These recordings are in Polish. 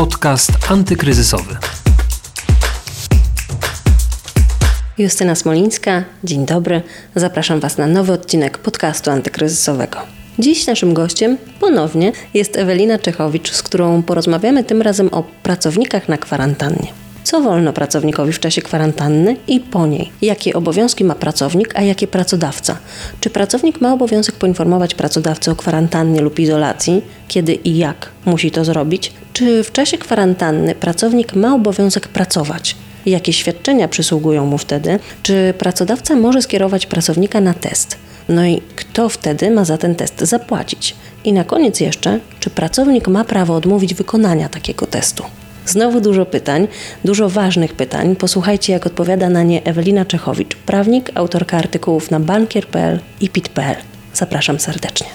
Podcast antykryzysowy. Justyna Smolińska, dzień dobry. Zapraszam Was na nowy odcinek podcastu antykryzysowego. Dziś naszym gościem ponownie jest Ewelina Czechowicz, z którą porozmawiamy tym razem o pracownikach na kwarantannie. Co wolno pracownikowi w czasie kwarantanny i po niej? Jakie obowiązki ma pracownik, a jakie pracodawca? Czy pracownik ma obowiązek poinformować pracodawcę o kwarantannie lub izolacji? Kiedy i jak musi to zrobić? Czy w czasie kwarantanny pracownik ma obowiązek pracować? Jakie świadczenia przysługują mu wtedy? Czy pracodawca może skierować pracownika na test? No i kto wtedy ma za ten test zapłacić? I na koniec jeszcze, czy pracownik ma prawo odmówić wykonania takiego testu? Znowu dużo pytań, dużo ważnych pytań. Posłuchajcie, jak odpowiada na nie Ewelina Czechowicz, prawnik, autorka artykułów na bankier.pl i pit.pl. Zapraszam serdecznie.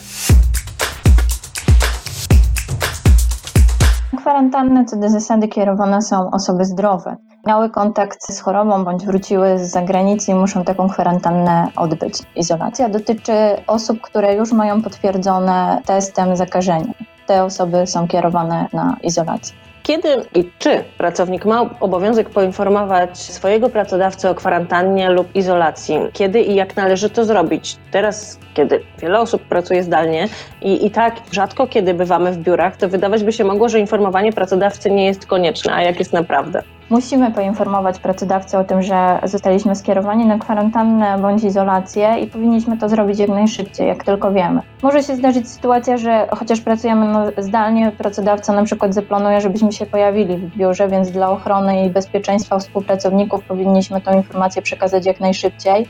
Kwarantanny co do zasady kierowane są osoby zdrowe. Miały kontakt z chorobą bądź wróciły z zagranicy i muszą taką kwarantannę odbyć. Izolacja dotyczy osób, które już mają potwierdzone testem zakażenie. Te osoby są kierowane na izolację. Kiedy i czy pracownik ma obowiązek poinformować swojego pracodawcę o kwarantannie lub izolacji? Kiedy i jak należy to zrobić? Teraz, kiedy wiele osób pracuje zdalnie i, i tak rzadko kiedy bywamy w biurach, to wydawać by się mogło, że informowanie pracodawcy nie jest konieczne, a jak jest naprawdę? Musimy poinformować pracodawcę o tym, że zostaliśmy skierowani na kwarantannę bądź izolację i powinniśmy to zrobić jak najszybciej, jak tylko wiemy. Może się zdarzyć sytuacja, że chociaż pracujemy zdalnie, pracodawca na przykład zaplanuje, żebyśmy się pojawili w biurze, więc dla ochrony i bezpieczeństwa współpracowników powinniśmy tę informację przekazać jak najszybciej.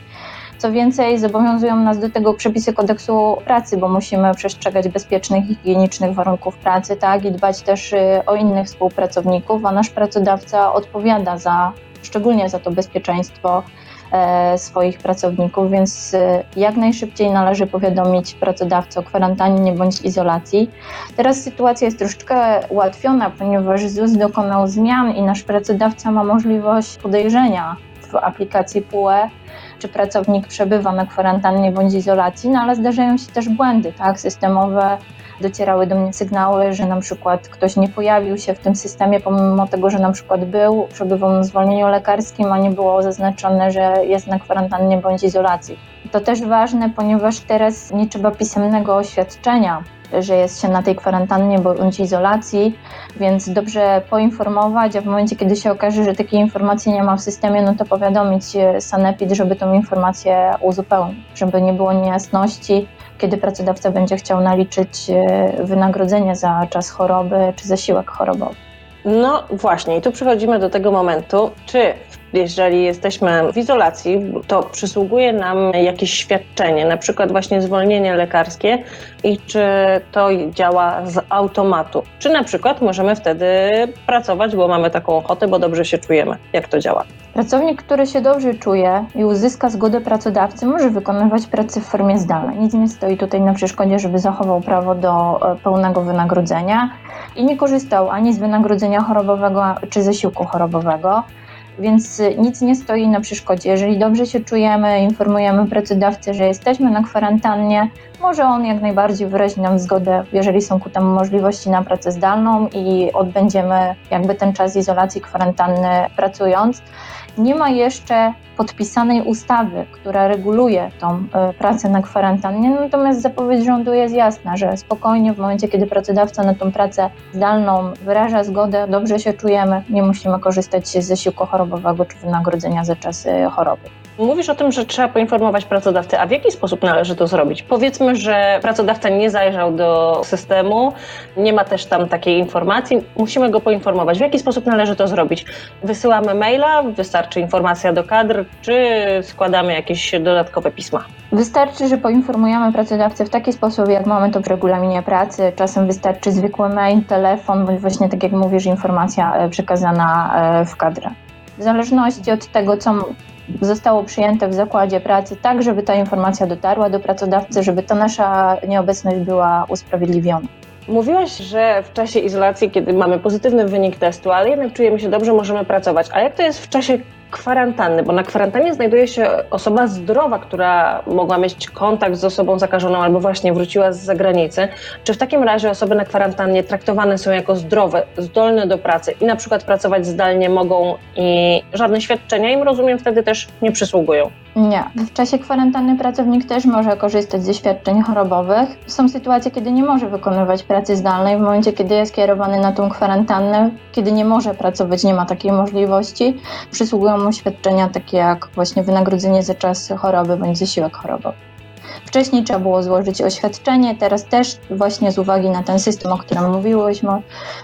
Co więcej, zobowiązują nas do tego przepisy kodeksu pracy, bo musimy przestrzegać bezpiecznych higienicznych warunków pracy, tak, i dbać też y, o innych współpracowników, a nasz pracodawca odpowiada za, szczególnie za to bezpieczeństwo e, swoich pracowników, więc y, jak najszybciej należy powiadomić pracodawcę o kwarantannie bądź izolacji. Teraz sytuacja jest troszeczkę ułatwiona, ponieważ ZUS dokonał zmian i nasz pracodawca ma możliwość podejrzenia w aplikacji PUE, czy pracownik przebywa na kwarantannie bądź izolacji, no ale zdarzają się też błędy tak, systemowe. Docierały do mnie sygnały, że na przykład ktoś nie pojawił się w tym systemie, pomimo tego, że na przykład był, przebywał na zwolnieniu lekarskim, a nie było zaznaczone, że jest na kwarantannie bądź izolacji. To też ważne, ponieważ teraz nie trzeba pisemnego oświadczenia że jest się na tej kwarantannie bądź izolacji, więc dobrze poinformować, a w momencie, kiedy się okaże, że takiej informacji nie ma w systemie, no to powiadomić Sanepid, żeby tą informację uzupełnić, żeby nie było niejasności, kiedy pracodawca będzie chciał naliczyć e, wynagrodzenie za czas choroby czy zasiłek chorobowy. No właśnie, i tu przechodzimy do tego momentu, czy jeżeli jesteśmy w izolacji, to przysługuje nam jakieś świadczenie, na przykład właśnie zwolnienie lekarskie i czy to działa z automatu, czy na przykład możemy wtedy pracować, bo mamy taką ochotę, bo dobrze się czujemy. Jak to działa? Pracownik, który się dobrze czuje i uzyska zgodę pracodawcy, może wykonywać pracę w formie zdalnej. Nic nie stoi tutaj na przeszkodzie, żeby zachował prawo do e, pełnego wynagrodzenia i nie korzystał ani z wynagrodzenia chorobowego, czy zasiłku chorobowego więc nic nie stoi na przeszkodzie. Jeżeli dobrze się czujemy, informujemy pracodawcę, że jesteśmy na kwarantannie, może on jak najbardziej wyrazić nam zgodę, jeżeli są ku temu możliwości na pracę zdalną i odbędziemy jakby ten czas izolacji, kwarantanny pracując. Nie ma jeszcze podpisanej ustawy, która reguluje tą e, pracę na kwarantannie, natomiast zapowiedź rządu jest jasna, że spokojnie w momencie, kiedy pracodawca na tą pracę zdalną wyraża zgodę, dobrze się czujemy, nie musimy korzystać z zasiłku chorobowego czy wynagrodzenia za czas choroby. Mówisz o tym, że trzeba poinformować pracodawcę, a w jaki sposób należy to zrobić? Powiedzmy, że pracodawca nie zajrzał do systemu, nie ma też tam takiej informacji, musimy go poinformować. W jaki sposób należy to zrobić? Wysyłamy maila, wystarczy informacja do kadr, czy składamy jakieś dodatkowe pisma? Wystarczy, że poinformujemy pracodawcę w taki sposób, jak mamy to w regulaminie pracy. Czasem wystarczy zwykły mail, telefon, bądź właśnie tak jak mówisz, informacja e, przekazana e, w kadrę. W zależności od tego, co zostało przyjęte w zakładzie pracy, tak żeby ta informacja dotarła do pracodawcy, żeby ta nasza nieobecność była usprawiedliwiona. Mówiłaś, że w czasie izolacji, kiedy mamy pozytywny wynik testu, ale jednak czujemy się dobrze, możemy pracować. A jak to jest w czasie kwarantanny, bo na kwarantannie znajduje się osoba zdrowa, która mogła mieć kontakt z osobą zakażoną albo właśnie wróciła z zagranicy. Czy w takim razie osoby na kwarantannie traktowane są jako zdrowe, zdolne do pracy i na przykład pracować zdalnie mogą i żadne świadczenia im, rozumiem, wtedy też nie przysługują? Nie. W czasie kwarantanny pracownik też może korzystać ze świadczeń chorobowych. Są sytuacje, kiedy nie może wykonywać pracy zdalnej. W momencie, kiedy jest kierowany na tą kwarantannę, kiedy nie może pracować, nie ma takiej możliwości, przysługują mu świadczenia takie jak właśnie wynagrodzenie za czas choroby bądź zasiłek chorobowy. Wcześniej trzeba było złożyć oświadczenie, teraz też właśnie z uwagi na ten system, o którym mówiłyśmy,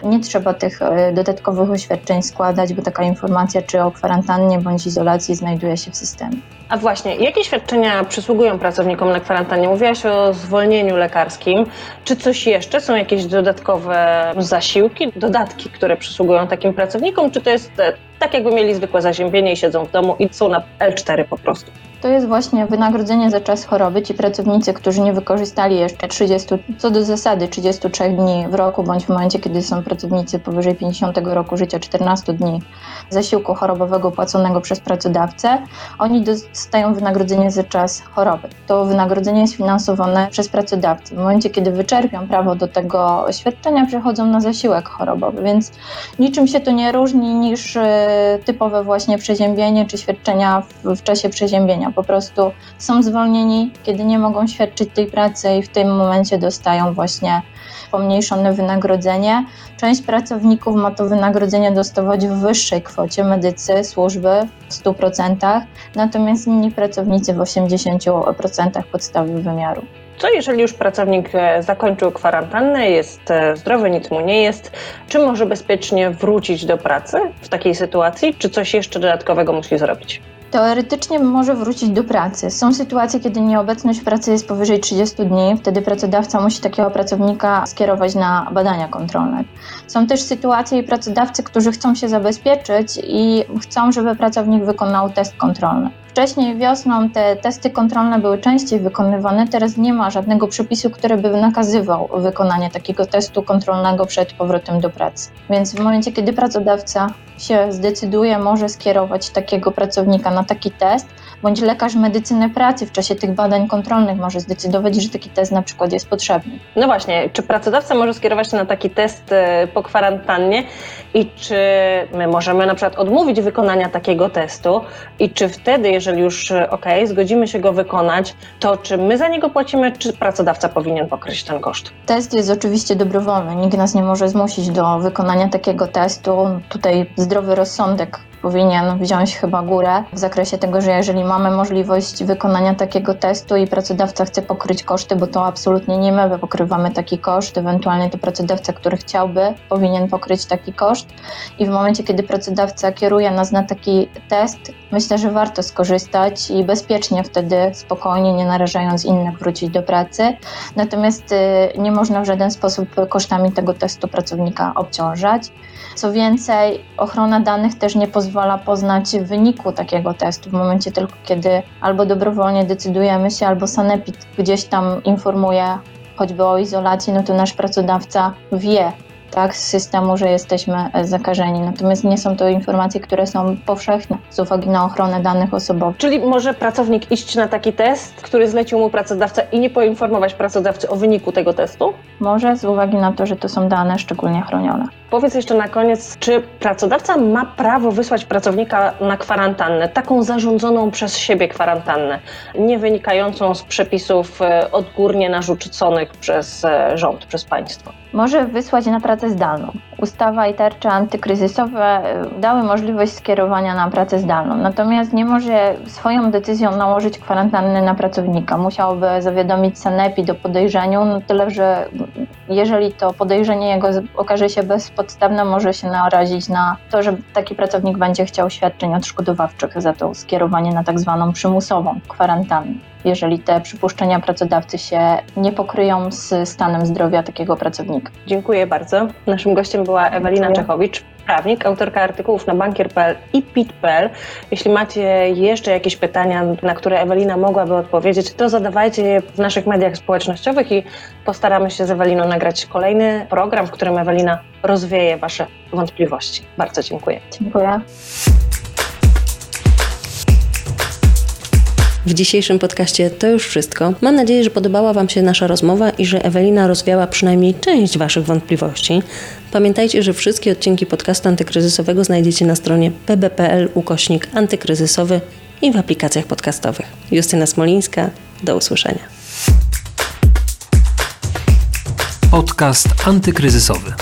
nie trzeba tych e, dodatkowych oświadczeń składać, bo taka informacja czy o kwarantannie bądź izolacji znajduje się w systemie. A właśnie, jakie świadczenia przysługują pracownikom na kwarantannie? Mówiłaś o zwolnieniu lekarskim. Czy coś jeszcze? Są jakieś dodatkowe zasiłki, dodatki, które przysługują takim pracownikom? Czy to jest e, tak, jakby mieli zwykłe zaziębienie i siedzą w domu i są na L4 po prostu? To jest właśnie wynagrodzenie za czas choroby. Ci pracownicy, którzy nie wykorzystali jeszcze 30, co do zasady 33 dni w roku, bądź w momencie, kiedy są pracownicy powyżej 50 roku życia, 14 dni zasiłku chorobowego płaconego przez pracodawcę, oni dostają wynagrodzenie za czas choroby. To wynagrodzenie jest finansowane przez pracodawcę. W momencie, kiedy wyczerpią prawo do tego świadczenia, przechodzą na zasiłek chorobowy, więc niczym się to nie różni niż e, typowe właśnie przeziębienie czy świadczenia w czasie przeziębienia po prostu są zwolnieni, kiedy nie mogą świadczyć tej pracy i w tym momencie dostają właśnie pomniejszone wynagrodzenie. Część pracowników ma to wynagrodzenie dostawać w wyższej kwocie medycy, służby w 100%, natomiast inni pracownicy w 80% podstawy wymiaru. Co jeżeli już pracownik e, zakończył kwarantannę, jest e, zdrowy, nic mu nie jest, czy może bezpiecznie wrócić do pracy w takiej sytuacji, czy coś jeszcze dodatkowego musi zrobić? Teoretycznie może wrócić do pracy. Są sytuacje, kiedy nieobecność pracy jest powyżej 30 dni, wtedy pracodawca musi takiego pracownika skierować na badania kontrolne. Są też sytuacje i pracodawcy, którzy chcą się zabezpieczyć i chcą, żeby pracownik wykonał test kontrolny. Wcześniej wiosną te testy kontrolne były częściej wykonywane, teraz nie ma żadnego przepisu, który by nakazywał wykonanie takiego testu kontrolnego przed powrotem do pracy. Więc w momencie, kiedy pracodawca się zdecyduje, może skierować takiego pracownika na taki test, bądź lekarz medycyny pracy w czasie tych badań kontrolnych może zdecydować, że taki test na przykład jest potrzebny. No właśnie, czy pracodawca może skierować się na taki test e, po kwarantannie i czy my możemy na przykład odmówić wykonania takiego testu i czy wtedy, jeżeli już e, ok, zgodzimy się go wykonać, to czy my za niego płacimy, czy pracodawca powinien pokryć ten koszt? Test jest oczywiście dobrowolny, nikt nas nie może zmusić do wykonania takiego testu. Tutaj zdrowy rozsądek powinien wziąć chyba górę w zakresie tego, że jeżeli mamy możliwość wykonania takiego testu i pracodawca chce pokryć koszty, bo to absolutnie nie my pokrywamy taki koszt, ewentualnie to pracodawca, który chciałby, powinien pokryć taki koszt. I w momencie, kiedy pracodawca kieruje nas na taki test, myślę, że warto skorzystać i bezpiecznie wtedy, spokojnie, nie narażając innych, wrócić do pracy. Natomiast y, nie można w żaden sposób kosztami tego testu pracownika obciążać. Co więcej, ochrona danych też nie pozwala poznać wyniku takiego testu w momencie tylko, kiedy albo dobrowolnie decydujemy się, albo Sanepid gdzieś tam informuje choćby o izolacji, no to nasz pracodawca wie, tak, z systemu, że jesteśmy e, zakażeni. Natomiast nie są to informacje, które są powszechne z uwagi na ochronę danych osobowych. Czyli może pracownik iść na taki test, który zlecił mu pracodawca i nie poinformować pracodawcy o wyniku tego testu? Może z uwagi na to, że to są dane szczególnie chronione. Powiedz jeszcze na koniec, czy pracodawca ma prawo wysłać pracownika na kwarantannę, taką zarządzoną przez siebie kwarantannę, nie wynikającą z przepisów e, odgórnie narzuconych przez e, rząd, przez państwo? Może wysłać na pracę zdalną. Ustawa i tarcze antykryzysowe y, dały możliwość skierowania na pracę zdalną, natomiast nie może swoją decyzją nałożyć kwarantanny na pracownika. Musiałby zawiadomić Sanepid o podejrzeniu, no tyle, że jeżeli to podejrzenie jego okaże się bezpodstawne, może się narazić na to, że taki pracownik będzie chciał świadczeń odszkodowawczych za to skierowanie na tak zwaną przymusową kwarantannę jeżeli te przypuszczenia pracodawcy się nie pokryją z stanem zdrowia takiego pracownika. Dziękuję bardzo. Naszym gościem była Ewelina Dziękuję. Czechowicz, prawnik, autorka artykułów na bankier.pl i pit.pl. Jeśli macie jeszcze jakieś pytania, na które Ewelina mogłaby odpowiedzieć, to zadawajcie je w naszych mediach społecznościowych i postaramy się z Eweliną nagrać kolejny program, w którym Ewelina rozwieje Wasze wątpliwości. Bardzo dziękuję. Dziękuję. W dzisiejszym podcaście to już wszystko. Mam nadzieję, że podobała Wam się nasza rozmowa i że Ewelina rozwiała przynajmniej część Waszych wątpliwości. Pamiętajcie, że wszystkie odcinki podcastu antykryzysowego znajdziecie na stronie pb.pl ukośnik antykryzysowy i w aplikacjach podcastowych. Justyna Smolińska, do usłyszenia. Podcast antykryzysowy.